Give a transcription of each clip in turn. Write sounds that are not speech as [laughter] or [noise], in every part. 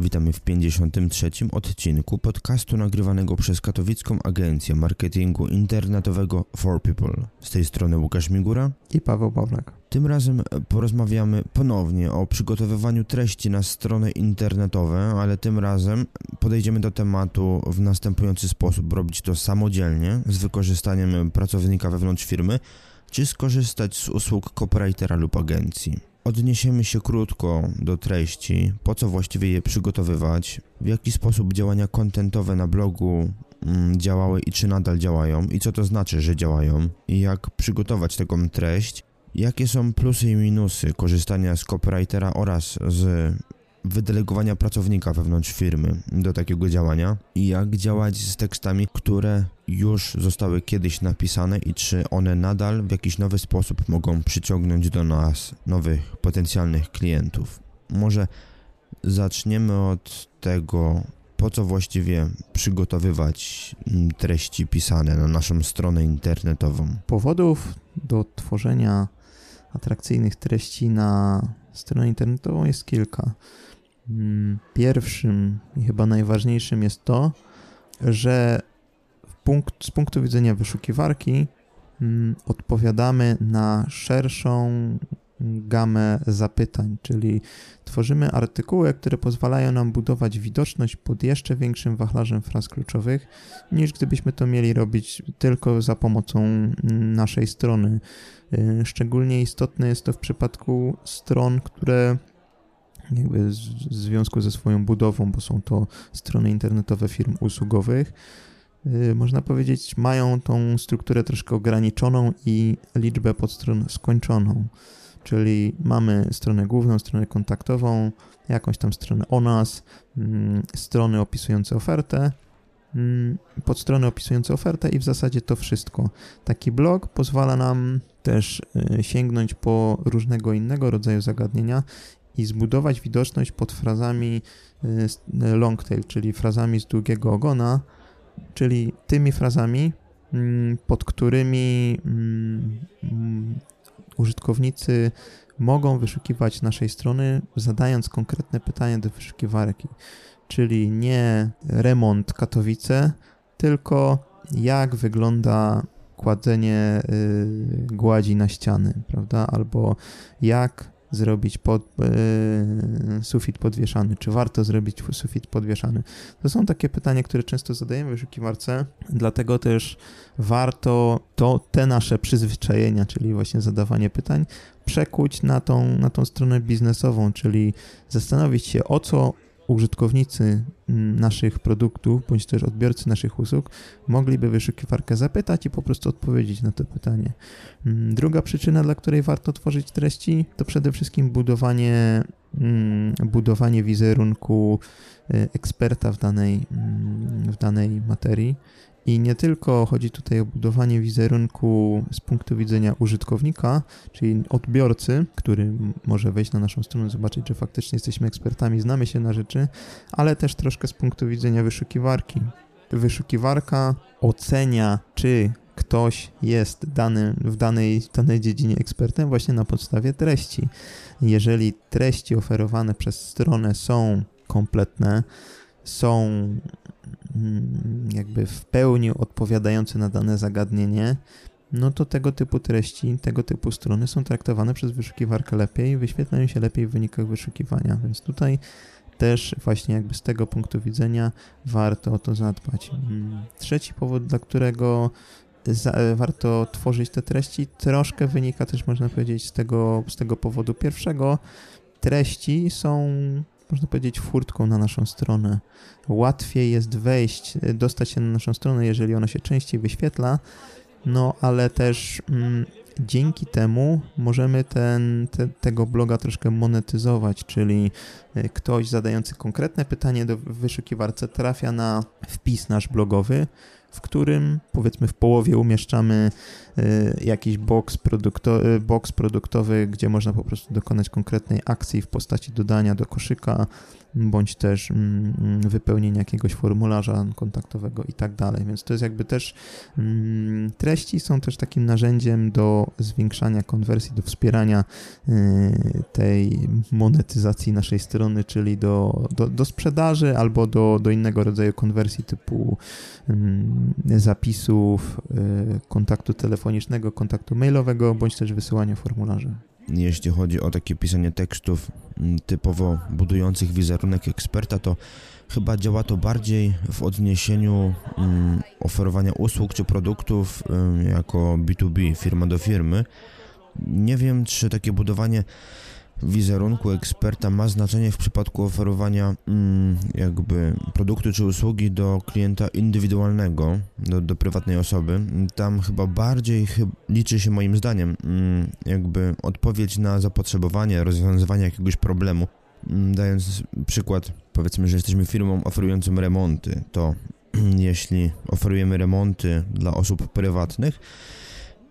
Witamy w 53. odcinku podcastu nagrywanego przez katowicką agencję marketingu internetowego For People. Z tej strony Łukasz Migura i Paweł Pawlak. Tym razem porozmawiamy ponownie o przygotowywaniu treści na strony internetowe, ale tym razem podejdziemy do tematu w następujący sposób: robić to samodzielnie z wykorzystaniem pracownika wewnątrz firmy, czy skorzystać z usług copywritera lub agencji. Odniesiemy się krótko do treści, po co właściwie je przygotowywać, w jaki sposób działania kontentowe na blogu mm, działały i czy nadal działają, i co to znaczy, że działają, i jak przygotować taką treść, jakie są plusy i minusy korzystania z copywritera oraz z wydelegowania pracownika wewnątrz firmy do takiego działania i jak działać z tekstami, które już zostały kiedyś napisane i czy one nadal w jakiś nowy sposób mogą przyciągnąć do nas nowych potencjalnych klientów. Może zaczniemy od tego, po co właściwie przygotowywać treści pisane na naszą stronę internetową. Powodów do tworzenia atrakcyjnych treści na stronę internetową jest kilka. Mm, pierwszym i chyba najważniejszym jest to, że punkt, z punktu widzenia wyszukiwarki mm, odpowiadamy na szerszą gamę zapytań, czyli tworzymy artykuły, które pozwalają nam budować widoczność pod jeszcze większym wachlarzem fraz kluczowych, niż gdybyśmy to mieli robić tylko za pomocą mm, naszej strony. Y, szczególnie istotne jest to w przypadku stron, które jakby w związku ze swoją budową, bo są to strony internetowe firm usługowych, y, można powiedzieć, mają tą strukturę troszkę ograniczoną i liczbę podstron skończoną. Czyli mamy stronę główną, stronę kontaktową, jakąś tam stronę o nas, mm, strony opisujące ofertę, mm, podstrony opisujące ofertę i w zasadzie to wszystko. Taki blog pozwala nam też y, sięgnąć po różnego innego rodzaju zagadnienia i zbudować widoczność pod frazami y, long tail, czyli frazami z długiego ogona, czyli tymi frazami, mm, pod którymi mm, mm, użytkownicy mogą wyszukiwać naszej strony, zadając konkretne pytanie do wyszukiwarki, czyli nie remont Katowice, tylko jak wygląda kładzenie y, gładzi na ściany, prawda? Albo jak zrobić pod, e, sufit podwieszany? Czy warto zrobić sufit podwieszany? To są takie pytania, które często zadajemy w wyszukiwarce, dlatego też warto to, te nasze przyzwyczajenia, czyli właśnie zadawanie pytań, przekuć na tą, na tą stronę biznesową, czyli zastanowić się, o co użytkownicy naszych produktów, bądź też odbiorcy naszych usług mogliby wyszukiwarkę zapytać i po prostu odpowiedzieć na to pytanie. Druga przyczyna, dla której warto tworzyć treści, to przede wszystkim budowanie, budowanie wizerunku e, eksperta w danej, w danej materii. I nie tylko chodzi tutaj o budowanie wizerunku z punktu widzenia użytkownika, czyli odbiorcy, który może wejść na naszą stronę, zobaczyć, że faktycznie jesteśmy ekspertami, znamy się na rzeczy, ale też troszkę z punktu widzenia wyszukiwarki. Wyszukiwarka ocenia, czy ktoś jest dany, w danej, danej dziedzinie ekspertem właśnie na podstawie treści. Jeżeli treści oferowane przez stronę są kompletne, są jakby w pełni odpowiadające na dane zagadnienie, no to tego typu treści, tego typu strony są traktowane przez wyszukiwarkę lepiej, wyświetlają się lepiej w wynikach wyszukiwania, więc tutaj też właśnie jakby z tego punktu widzenia warto o to zadbać. Mm, trzeci powód, dla którego za, warto tworzyć te treści, troszkę wynika też można powiedzieć z tego, z tego powodu pierwszego. Treści są można powiedzieć, furtką na naszą stronę. Łatwiej jest wejść, dostać się na naszą stronę, jeżeli ona się częściej wyświetla, no ale też mm, dzięki temu możemy ten, te, tego bloga troszkę monetyzować, czyli e, ktoś zadający konkretne pytanie do wyszukiwarce trafia na wpis nasz blogowy, w którym powiedzmy w połowie umieszczamy y, jakiś box, produkto, y, box produktowy, gdzie można po prostu dokonać konkretnej akcji w postaci dodania do koszyka bądź też mm, mm, wypełnienia jakiegoś formularza kontaktowego i tak dalej. Więc to jest jakby też mm, treści są też takim narzędziem do zwiększania konwersji, do wspierania y, tej monetyzacji naszej strony, czyli do, do, do sprzedaży albo do, do innego rodzaju konwersji typu zapisów, y, kontaktu telefonicznego, kontaktu mailowego, bądź też wysyłania formularzy jeśli chodzi o takie pisanie tekstów mm, typowo budujących wizerunek eksperta, to chyba działa to bardziej w odniesieniu um, oferowania usług czy produktów um, jako B2B, firma do firmy. Nie wiem, czy takie budowanie wizerunku eksperta ma znaczenie w przypadku oferowania mm, jakby produktu czy usługi do klienta indywidualnego, do, do prywatnej osoby. Tam chyba bardziej chyb liczy się moim zdaniem mm, jakby odpowiedź na zapotrzebowanie, rozwiązywanie jakiegoś problemu. Mm, dając przykład, powiedzmy, że jesteśmy firmą oferującą remonty, to [clears throat] jeśli oferujemy remonty dla osób prywatnych,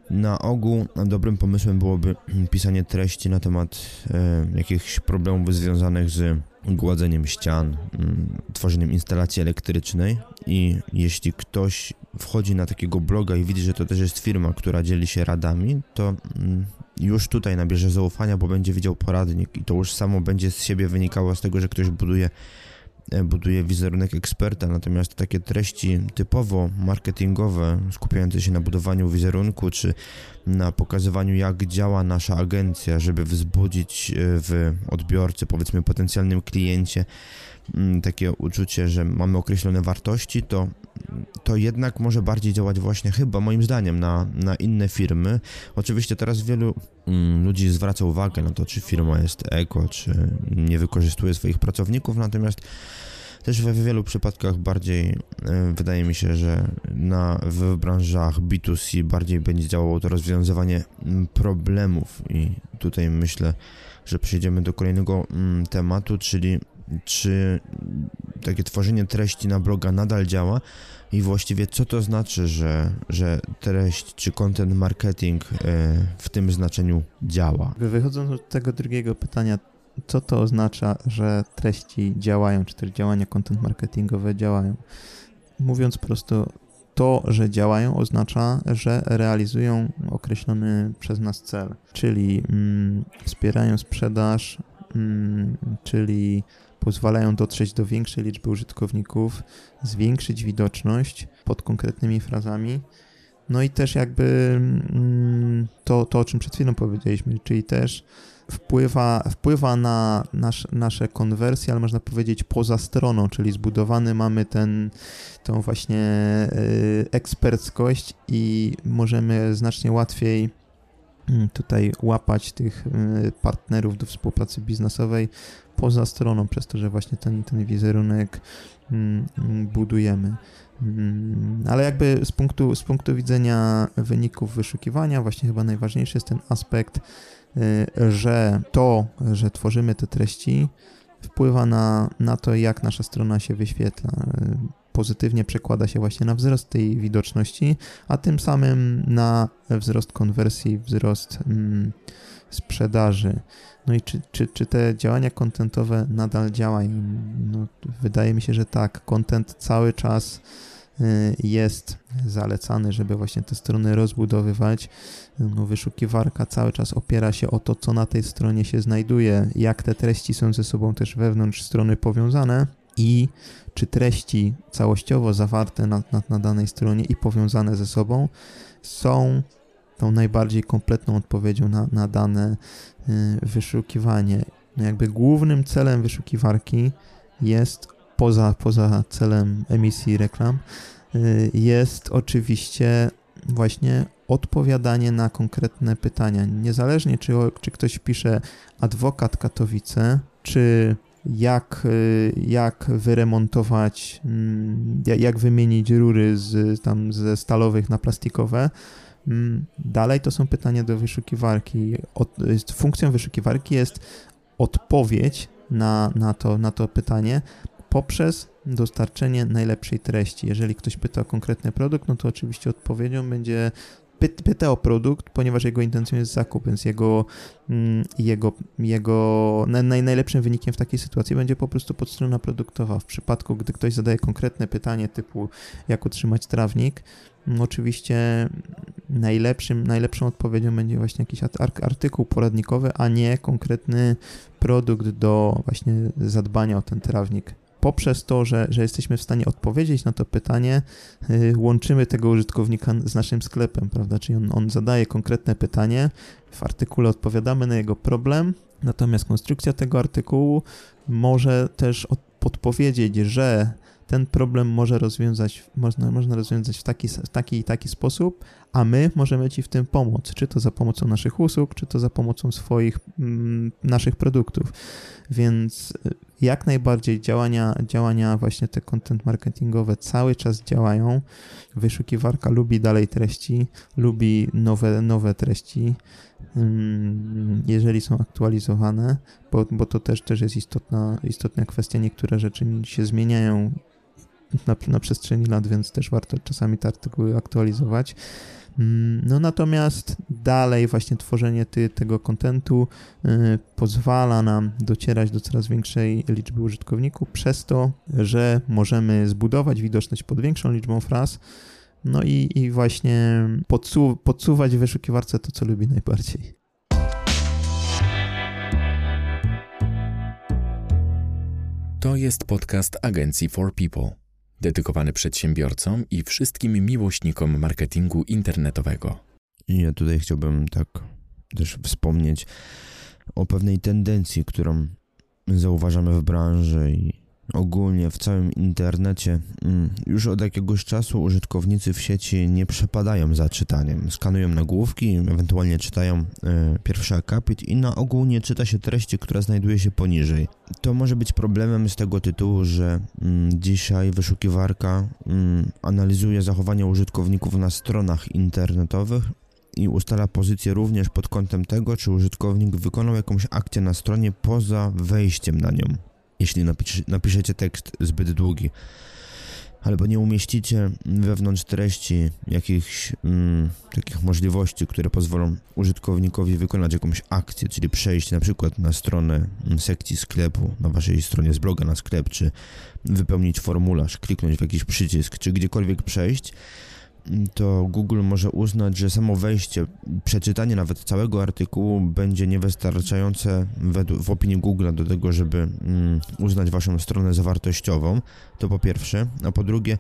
na ogół dobrym pomysłem byłoby [clears throat] pisanie treści na temat e, jakichś problemów związanych z gładzeniem ścian, mm, tworzeniem instalacji elektrycznej. I jeśli ktoś wchodzi na takiego bloga i widzi, że to też jest firma, która dzieli się radami, to mm, już tutaj nabierze zaufania, bo będzie widział poradnik i to już samo będzie z siebie wynikało z tego, że ktoś buduje buduje wizerunek eksperta, natomiast takie treści typowo marketingowe, skupiające się na budowaniu wizerunku czy na pokazywaniu, jak działa nasza agencja, żeby wzbudzić e, w odbiorcy, powiedzmy potencjalnym kliencie, takie uczucie, że mamy określone wartości, to, to jednak może bardziej działać właśnie chyba moim zdaniem na, na inne firmy. Oczywiście teraz wielu mm, ludzi zwraca uwagę na to, czy firma jest eko, czy nie wykorzystuje swoich pracowników, natomiast też we wielu przypadkach bardziej e, wydaje mi się, że na, w branżach B2C bardziej będzie działało to rozwiązywanie mm, problemów i tutaj myślę, że przejdziemy do kolejnego mm, tematu, czyli czy takie tworzenie treści na bloga nadal działa i właściwie co to znaczy, że, że treść czy content marketing e, w tym znaczeniu działa. Wychodząc od tego drugiego pytania, co to oznacza, że treści działają, czy też działania content marketingowe działają. Mówiąc prosto, to, że działają, oznacza, że realizują określony przez nas cel, czyli mm, wspierają sprzedaż, mm, czyli pozwalają dotrzeć do większej liczby użytkowników, zwiększyć widoczność pod konkretnymi frazami. No i też jakby mm, to, to, o czym przed chwilą powiedzieliśmy, czyli też wpływa, wpływa na nasz, nasze konwersje, ale można powiedzieć poza stroną, czyli zbudowany mamy ten, tą właśnie y, eksperckość i możemy znacznie łatwiej tutaj łapać tych y, partnerów do współpracy biznesowej poza stroną, przez to, że właśnie ten, ten wizerunek mm, budujemy. Mm, ale jakby z punktu, z punktu widzenia wyników wyszukiwania, właśnie chyba najważniejszy jest ten aspekt Y, że to, że tworzymy te treści, wpływa na, na to, jak nasza strona się wyświetla. Pozytywnie przekłada się właśnie na wzrost tej widoczności, a tym samym na wzrost konwersji, wzrost mm, sprzedaży. No i czy, czy, czy te działania kontentowe nadal działają? No, wydaje mi się, że tak. Content cały czas Y, jest zalecany, żeby właśnie te strony rozbudowywać. No, wyszukiwarka cały czas opiera się o to, co na tej stronie się znajduje, jak te treści są ze sobą też wewnątrz strony powiązane i czy treści całościowo zawarte na, na, na danej stronie i powiązane ze sobą są tą najbardziej kompletną odpowiedzią na, na dane y, wyszukiwanie. No jakby głównym celem wyszukiwarki jest poza, poza celem emisji reklam, y, jest oczywiście właśnie odpowiadanie na konkretne pytania. Niezależnie czy, czy ktoś pisze adwokat Katowice, czy jak, y, jak wyremontować, mm, jak wymienić rury z, tam ze stalowych na plastikowe, mm, Dalej to są pytania do wyszukiwarki. funkcją wyszukiwarki jest odpowiedź na, na, to, na to pytanie, poprzez dostarczenie najlepszej treści. Jeżeli ktoś pyta o konkretny produkt, no to oczywiście odpowiedzią będzie pyta o produkt, ponieważ jego intencją jest zakup, więc jego, mm, jego, jego naj, najlepszym wynikiem w takiej sytuacji będzie po prostu podstrona produktowa. W przypadku, gdy ktoś zadaje konkretne pytanie typu jak utrzymać trawnik, mm, oczywiście najlepszym, najlepszą odpowiedzią będzie właśnie jakiś artykuł poradnikowy, a nie konkretny produkt do właśnie zadbania o ten trawnik poprzez to, że, że jesteśmy w stanie odpowiedzieć na to pytanie, yy, łączymy tego użytkownika z naszym sklepem, prawda? Czyli on, on zadaje konkretne pytanie, w artykule odpowiadamy na jego problem, natomiast konstrukcja tego artykułu może też od, podpowiedzieć, że ten problem może rozwiązać, można, można rozwiązać w taki, w taki i taki sposób, a my możemy Ci w tym pomóc, czy to za pomocą naszych usług, czy to za pomocą swoich, mm, naszych produktów. Więc y, jak najbardziej działania, działania właśnie te content marketingowe cały czas działają. Wyszukiwarka lubi dalej treści, lubi nowe, nowe treści, mm, jeżeli są aktualizowane, bo, bo to też, też jest istotna, istotna kwestia. Niektóre rzeczy się zmieniają na, na przestrzeni lat, więc też warto czasami te artykuły aktualizować. Mm, no natomiast dalej właśnie tworzenie ty, tego kontentu y, pozwala nam docierać do coraz większej liczby użytkowników przez to, że możemy zbudować widoczność pod większą liczbą fraz, no i, i właśnie podsu podsuwać w wyszukiwarce to, co lubi najbardziej. To jest podcast agencji For People dedykowany przedsiębiorcom i wszystkim miłośnikom marketingu internetowego. I ja tutaj chciałbym tak też wspomnieć o pewnej tendencji, którą zauważamy w branży i ogólnie w całym internecie mm, już od jakiegoś czasu użytkownicy w sieci nie przepadają za czytaniem. Skanują nagłówki, ewentualnie czytają e, pierwszy akapit i na ogół nie czyta się treści, która znajduje się poniżej. To może być problemem z tego tytułu, że mm, dzisiaj wyszukiwarka mm, analizuje zachowania użytkowników na stronach internetowych i ustala pozycję również pod kątem tego, czy użytkownik wykonał jakąś akcję na stronie poza wejściem na nią jeśli napisz, napiszecie tekst zbyt długi, albo nie umieścicie wewnątrz treści jakichś mm, takich możliwości, które pozwolą użytkownikowi wykonać jakąś akcję, czyli przejść na przykład na stronę mm, sekcji sklepu, na waszej stronie z bloga na sklep, czy wypełnić formularz, kliknąć w jakiś przycisk, czy gdziekolwiek przejść, to Google może uznać, że samo wejście, przeczytanie nawet całego artykułu będzie niewystarczające w opinii Google do tego, żeby mm, uznać Waszą stronę za wartościową. To po pierwsze. A po drugie,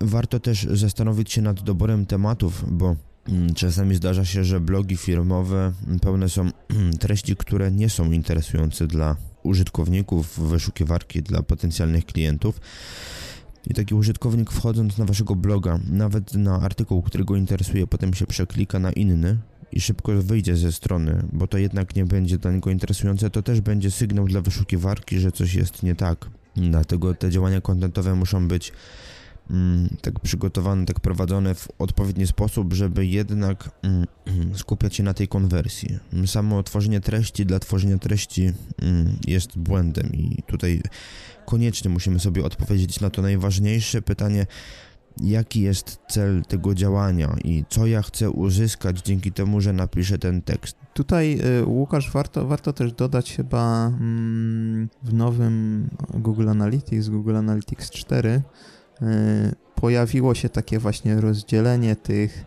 warto też zastanowić się nad doborem tematów, bo mm, Czasami zdarza się, że blogi firmowe pełne są [clears throat] treści, które nie są interesujące dla użytkowników, wyszukiwarki, dla potencjalnych klientów. I taki użytkownik wchodząc na waszego bloga, nawet na artykuł, który go interesuje, potem się przeklika na inny i szybko wyjdzie ze strony, bo to jednak nie będzie dla niego interesujące, to też będzie sygnał dla wyszukiwarki, że coś jest nie tak. Dlatego te działania kontentowe muszą być tak przygotowane, tak prowadzone w odpowiedni sposób, żeby jednak mm, [clears throat] skupiać się na tej konwersji. Samo tworzenie treści dla tworzenia treści mm, jest błędem i tutaj koniecznie musimy sobie odpowiedzieć na to najważniejsze pytanie, jaki jest cel tego działania i co ja chcę uzyskać dzięki temu, że napiszę ten tekst. Tutaj y, Łukasz, warto, warto też dodać chyba mm, w nowym Google Analytics, Google Analytics 4 y, pojawiło się takie właśnie rozdzielenie tych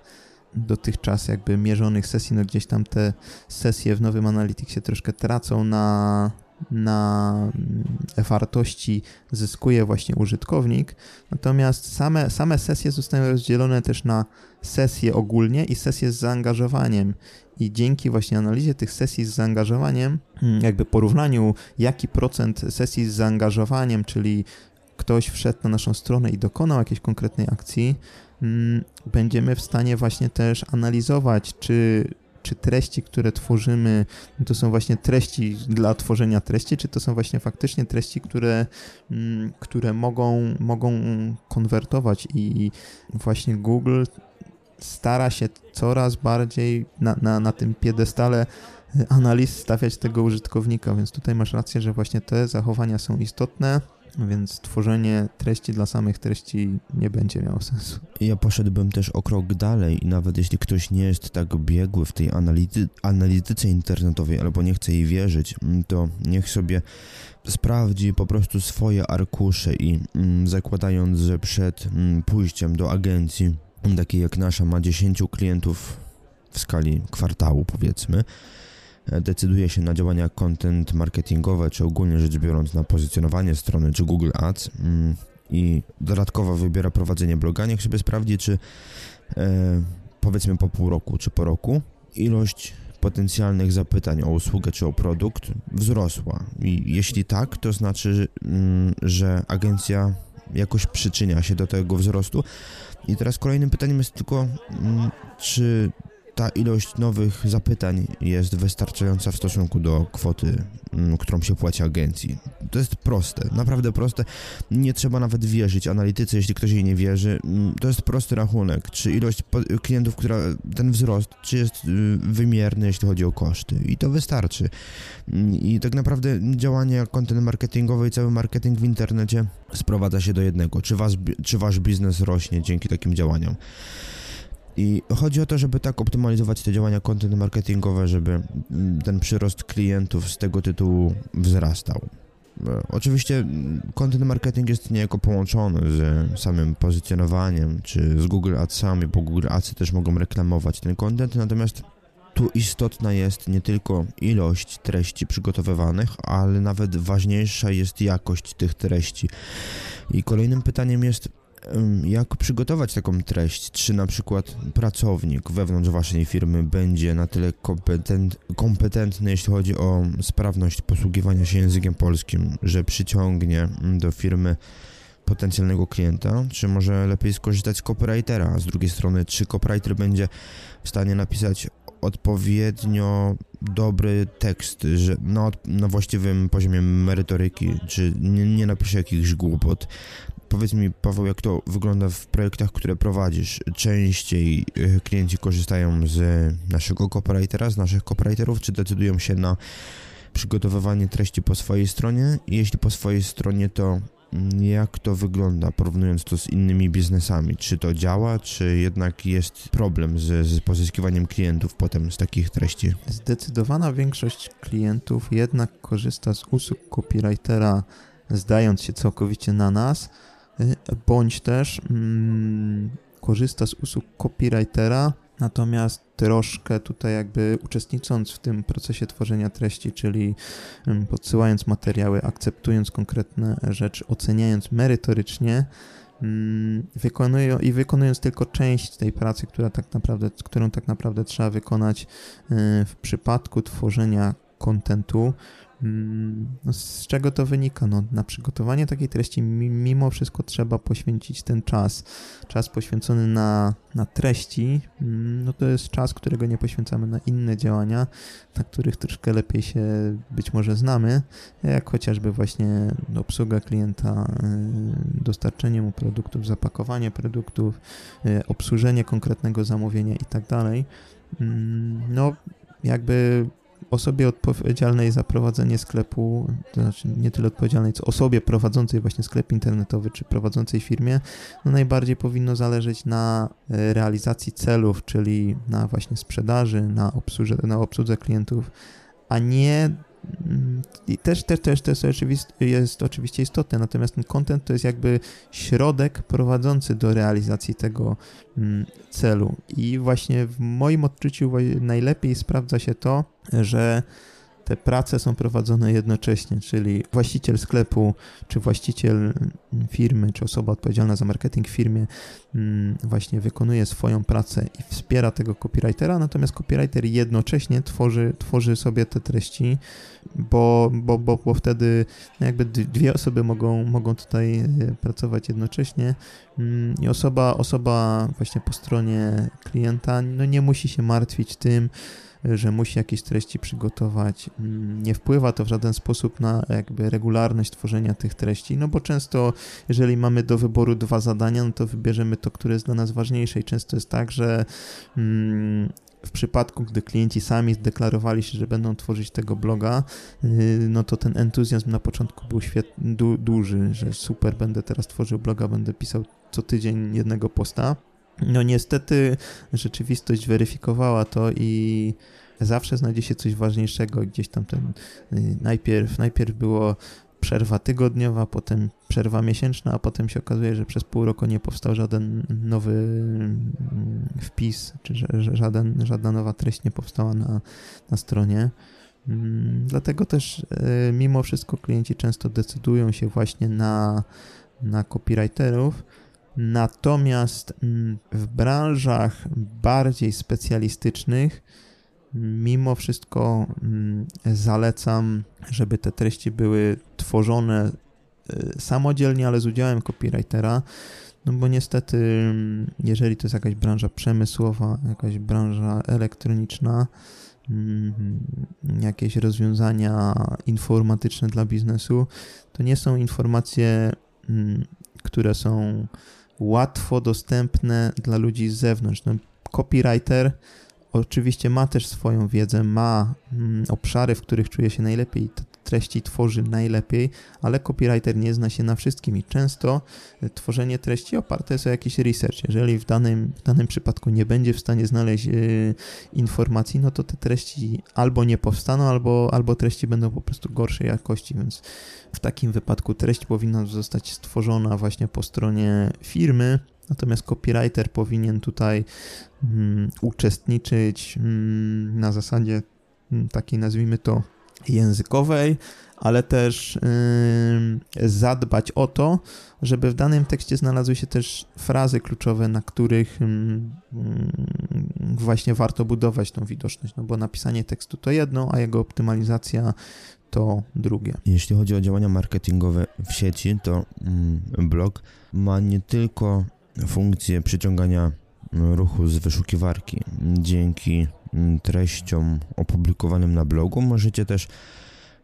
dotychczas jakby mierzonych sesji, no gdzieś tam te sesje w nowym Analyticsie troszkę tracą na na mm, wartości zyskuje właśnie użytkownik, natomiast same, same sesje zostają rozdzielone też na sesje ogólnie i sesje z zaangażowaniem. I dzięki właśnie analizie tych sesji z zaangażowaniem, mm, jakby porównaniu, jaki procent sesji z zaangażowaniem, czyli ktoś wszedł na naszą stronę i dokonał jakiejś konkretnej akcji, mm, będziemy w stanie właśnie też analizować, czy czy treści, które tworzymy, to są właśnie treści dla tworzenia treści, czy to są właśnie faktycznie treści, które, mm, które mogą, mogą konwertować i właśnie Google stara się coraz bardziej na, na, na tym piedestale analiz stawiać tego użytkownika, więc tutaj masz rację, że właśnie te zachowania są istotne. Więc tworzenie treści dla samych treści nie będzie miało sensu. Ja poszedłbym też o krok dalej i nawet jeśli ktoś nie jest tak biegły w tej analizy analityce internetowej albo nie chce jej wierzyć, mm, to niech sobie sprawdzi po prostu swoje arkusze i mm, zakładając, że przed mm, pójściem do agencji takiej jak nasza ma 10 klientów w skali kwartału powiedzmy, decyduje się na działania content marketingowe, czy ogólnie rzecz biorąc na pozycjonowanie strony, czy Google Ads mm, i dodatkowo wybiera prowadzenie bloga, niech sobie sprawdzi, czy e, powiedzmy po pół roku, czy po roku ilość potencjalnych zapytań o usługę czy o produkt wzrosła. I jeśli tak, to znaczy, mm, że agencja jakoś przyczynia się do tego wzrostu. I teraz kolejnym pytaniem jest tylko, mm, czy ta ilość nowych zapytań jest wystarczająca w stosunku do kwoty, mm, którą się płaci agencji. To jest proste, naprawdę proste. Nie trzeba nawet wierzyć analityce, jeśli ktoś jej nie wierzy. Mm, to jest prosty rachunek, czy ilość klientów, która ten wzrost, czy jest y, wymierny, jeśli chodzi o koszty. I to wystarczy. Mm, I tak naprawdę działanie content marketingowe i cały marketing w internecie sprowadza się do jednego. Czy, was, czy wasz biznes rośnie dzięki takim działaniom? I chodzi o to, żeby tak optymalizować te działania content marketingowe, żeby ten przyrost klientów z tego tytułu wzrastał. E, oczywiście content marketing jest niejako połączony z samym pozycjonowaniem, czy z Google Adsami, bo Google Adsy też mogą reklamować ten content, natomiast tu istotna jest nie tylko ilość treści przygotowywanych, ale nawet ważniejsza jest jakość tych treści. I kolejnym pytaniem jest, jak przygotować taką treść? Czy na przykład pracownik wewnątrz waszej firmy będzie na tyle kompetent, kompetentny, jeśli chodzi o sprawność posługiwania się językiem polskim, że przyciągnie do firmy potencjalnego klienta, czy może lepiej skorzystać z copywritera? Z drugiej strony, czy copywriter będzie w stanie napisać odpowiednio dobry tekst, że na, na właściwym poziomie merytoryki, czy nie, nie napisze jakichś głupot, Powiedz mi, Paweł, jak to wygląda w projektach, które prowadzisz? Częściej e, klienci korzystają z naszego copywritera, z naszych copywriterów, czy decydują się na przygotowywanie treści po swojej stronie? Jeśli po swojej stronie, to jak to wygląda, porównując to z innymi biznesami? Czy to działa, czy jednak jest problem z, z pozyskiwaniem klientów potem z takich treści? Zdecydowana większość klientów jednak korzysta z usług copywritera, zdając się całkowicie na nas bądź też mm, korzysta z usług copywritera, natomiast troszkę tutaj jakby uczestnicząc w tym procesie tworzenia treści, czyli mm, podsyłając materiały, akceptując konkretne rzeczy, oceniając merytorycznie, mm, wykonują i wykonując tylko część tej pracy, która tak naprawdę, którą tak naprawdę trzeba wykonać y, w przypadku tworzenia kontentu, no z czego to wynika? No, na przygotowanie takiej treści mimo wszystko trzeba poświęcić ten czas. Czas poświęcony na, na treści, mm, no to jest czas, którego nie poświęcamy na inne działania, na których troszkę lepiej się być może znamy, jak chociażby właśnie obsługa klienta, y, dostarczenie mu produktów, zapakowanie produktów, y, obsłużenie konkretnego zamówienia i tak dalej. Mm, no, jakby osobie odpowiedzialnej za prowadzenie sklepu, to znaczy nie tyle odpowiedzialnej, co osobie prowadzącej właśnie sklep internetowy czy prowadzącej firmie, no najbardziej powinno zależeć na e, realizacji celów, czyli na właśnie sprzedaży, na obsłudze, na obsłudze klientów, a nie i też, też, też jest, jest oczywiście istotne, natomiast ten content to jest jakby środek prowadzący do realizacji tego mm, celu. I właśnie w moim odczuciu najlepiej sprawdza się to, że te prace są prowadzone jednocześnie, czyli właściciel sklepu, czy właściciel firmy, czy osoba odpowiedzialna za marketing w firmie mm, właśnie wykonuje swoją pracę i wspiera tego copywritera, natomiast copywriter jednocześnie tworzy, tworzy sobie te treści, bo, bo, bo, bo wtedy jakby dwie osoby mogą, mogą tutaj e, pracować jednocześnie mm, i osoba, osoba właśnie po stronie klienta no nie musi się martwić tym, że musi jakieś treści przygotować. Mm, nie wpływa to w żaden sposób na jakby regularność tworzenia tych treści, no bo często, jeżeli mamy do wyboru dwa zadania, no to wybierzemy to, które jest dla nas ważniejsze i często jest tak, że mm, w przypadku, gdy klienci sami zdeklarowali się, że będą tworzyć tego bloga, y, no to ten entuzjazm na początku był du, duży, że super, będę teraz tworzył bloga, będę pisał co tydzień jednego posta. No niestety rzeczywistość weryfikowała to i zawsze znajdzie się coś ważniejszego. Gdzieś tam ten y, najpierw, najpierw było przerwa tygodniowa, potem przerwa miesięczna, a potem się okazuje, że przez pół roku nie powstał żaden nowy mm, wpis, czy żaden, żadna nowa treść nie powstała na, na stronie. Mm, dlatego też y, mimo wszystko klienci często decydują się właśnie na, na copywriterów. Natomiast mm, w branżach bardziej specjalistycznych mimo wszystko mm, zalecam, żeby te treści były tworzone y, samodzielnie, ale z udziałem copywritera. No bo niestety, mm, jeżeli to jest jakaś branża przemysłowa, jakaś branża elektroniczna, jakieś rozwiązania informatyczne dla biznesu, to nie są informacje, które są łatwo dostępne dla ludzi z zewnątrz. No, copywriter oczywiście ma też swoją wiedzę, ma mm, obszary, w których czuje się najlepiej, treści tworzy najlepiej, ale copywriter nie zna się na wszystkim i często e, tworzenie treści oparte jest o jakiś research. Jeżeli w danym, w danym przypadku nie będzie w stanie znaleźć y, informacji, no to te treści albo nie powstaną, albo, albo treści będą po prostu gorszej jakości, więc w takim wypadku treść powinna zostać stworzona właśnie po stronie firmy, Natomiast copywriter powinien tutaj mm, uczestniczyć mm, na zasadzie mm, takiej, nazwijmy to, językowej, ale też zadbać o to, żeby w danym tekście znalazły się też frazy kluczowe, na których właśnie warto budować tą widoczność, no bo napisanie tekstu to jedno, a jego optymalizacja to drugie. Jeśli chodzi o działania marketingowe w sieci, to blog ma nie tylko funkcję przyciągania ruchu z wyszukiwarki. Dzięki treściom opublikowanym na blogu możecie też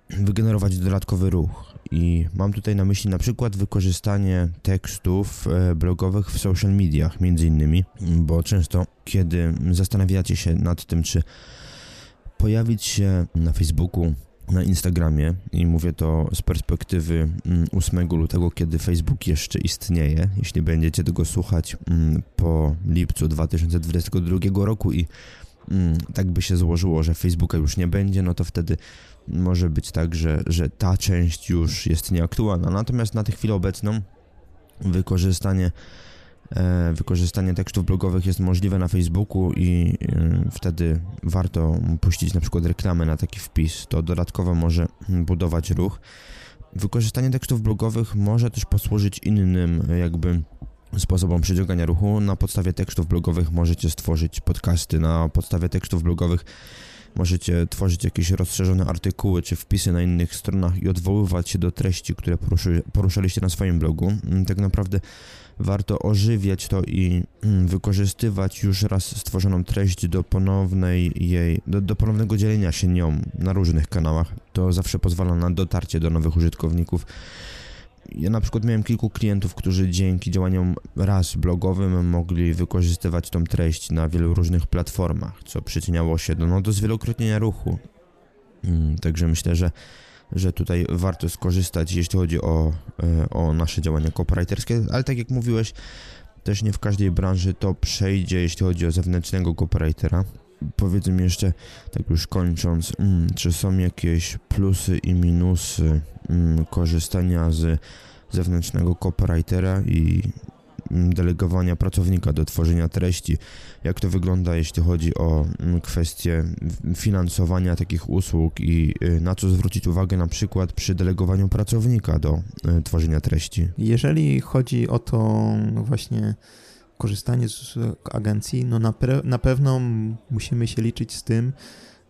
wygenerować dodatkowy ruch. I mam tutaj na myśli na przykład wykorzystanie tekstów e, blogowych w social mediach, między innymi, bo często, kiedy zastanawiacie się nad tym, czy pojawić się na Facebooku, na Instagramie i mówię to z perspektywy 8 mm, lutego, kiedy Facebook jeszcze istnieje. Jeśli będziecie tego słuchać mm, po lipcu 2022 roku i mm, tak by się złożyło, że Facebooka już nie będzie, no to wtedy może być tak, że, że ta część już jest nieaktualna. Natomiast na tę chwilę obecną wykorzystanie E, wykorzystanie tekstów blogowych jest możliwe na Facebooku i e, wtedy warto puścić na przykład reklamę na taki wpis. To dodatkowo może budować ruch. Wykorzystanie tekstów blogowych może też posłużyć innym jakby sposobom przyciągania ruchu. Na podstawie tekstów blogowych możecie stworzyć podcasty, na podstawie tekstów blogowych możecie tworzyć jakieś rozszerzone artykuły czy wpisy na innych stronach i odwoływać się do treści, które poruszy, poruszaliście na swoim blogu. Tak naprawdę warto ożywiać to i mm, wykorzystywać już raz stworzoną treść do ponownej jej, do, do ponownego dzielenia się nią na różnych kanałach. To zawsze pozwala na dotarcie do nowych użytkowników. Ja na przykład miałem kilku klientów, którzy dzięki działaniom raz blogowym mogli wykorzystywać tą treść na wielu różnych platformach, co przyczyniało się do, no, do zwielokrotnienia ruchu. Mm, także myślę, że że tutaj warto skorzystać, jeśli chodzi o, e, o nasze działania copywriterskie, ale tak jak mówiłeś, też nie w każdej branży to przejdzie, jeśli chodzi o zewnętrznego copywritera. Powiedzmy jeszcze, tak już kończąc, mm, czy są jakieś plusy i minusy mm, korzystania z zewnętrznego copywritera i Mm, delegowania pracownika do tworzenia treści. Jak to wygląda, jeśli chodzi o kwestie finansowania takich usług i y, na co zwrócić uwagę na przykład przy delegowaniu pracownika do y, tworzenia treści? Jeżeli chodzi o to właśnie korzystanie z agencji, no na, na pewno musimy się liczyć z tym,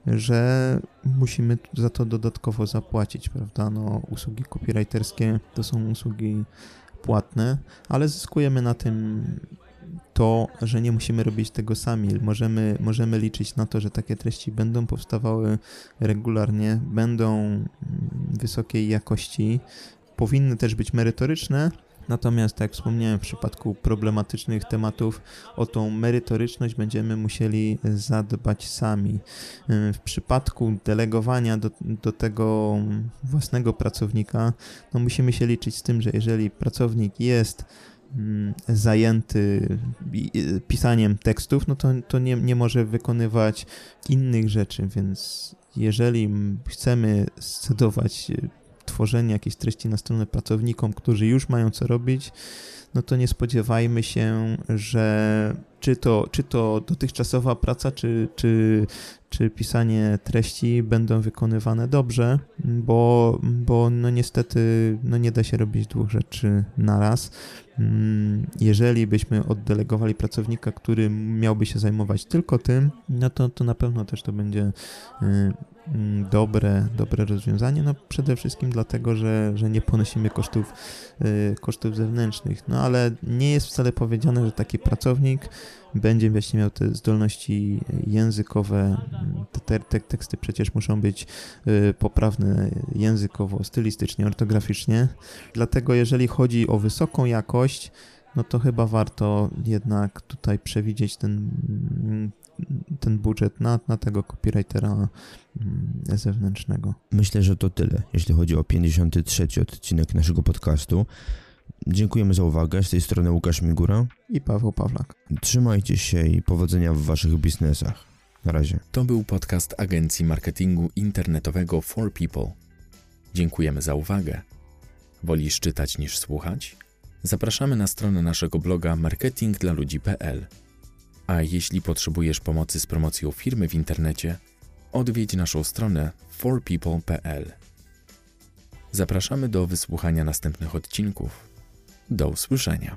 że musimy za to dodatkowo zapłacić, prawda? No, usługi copywriterskie to są usługi płatne, ale zyskujemy na tym to, że nie musimy robić tego sami. Możemy, możemy liczyć na to, że takie treści będą powstawały regularnie, będą wysokiej jakości, powinny też być merytoryczne, Natomiast, tak jak wspomniałem, w przypadku problematycznych tematów o tą merytoryczność będziemy musieli zadbać sami. W przypadku delegowania do, do tego własnego pracownika, no musimy się liczyć z tym, że jeżeli pracownik jest zajęty pisaniem tekstów, no to, to nie, nie może wykonywać innych rzeczy, więc jeżeli chcemy scedować tworzenie jakiejś treści na stronę pracownikom, którzy już mają co robić, no to nie spodziewajmy się, że czy to, czy to dotychczasowa praca, czy, czy, czy pisanie treści będą wykonywane dobrze, bo, bo no niestety no nie da się robić dwóch rzeczy na raz. Mm, jeżeli byśmy oddelegowali pracownika, który miałby się zajmować tylko tym, no to, to na pewno też to będzie y, dobre, dobre rozwiązanie, no przede wszystkim dlatego, że, że nie ponosimy kosztów, y, kosztów zewnętrznych, no ale nie jest wcale powiedziane, że taki pracownik będzie właśnie miał te zdolności językowe, te, te teksty przecież muszą być y, poprawne językowo, stylistycznie, ortograficznie, dlatego jeżeli chodzi o wysoką jakość, no to chyba warto jednak tutaj przewidzieć ten ten budżet na, na tego copywritera mm, zewnętrznego. Myślę, że to tyle, jeśli chodzi o 53 odcinek naszego podcastu. Dziękujemy za uwagę. Z tej strony Łukasz Migura i Paweł Pawlak. Trzymajcie się i powodzenia w waszych biznesach. Na razie. To był podcast agencji marketingu internetowego For People. Dziękujemy za uwagę. Wolisz czytać niż słuchać? Zapraszamy na stronę naszego bloga marketingdlaludzi.pl. A jeśli potrzebujesz pomocy z promocją firmy w internecie, odwiedź naszą stronę forpeople.pl. Zapraszamy do wysłuchania następnych odcinków. Do usłyszenia.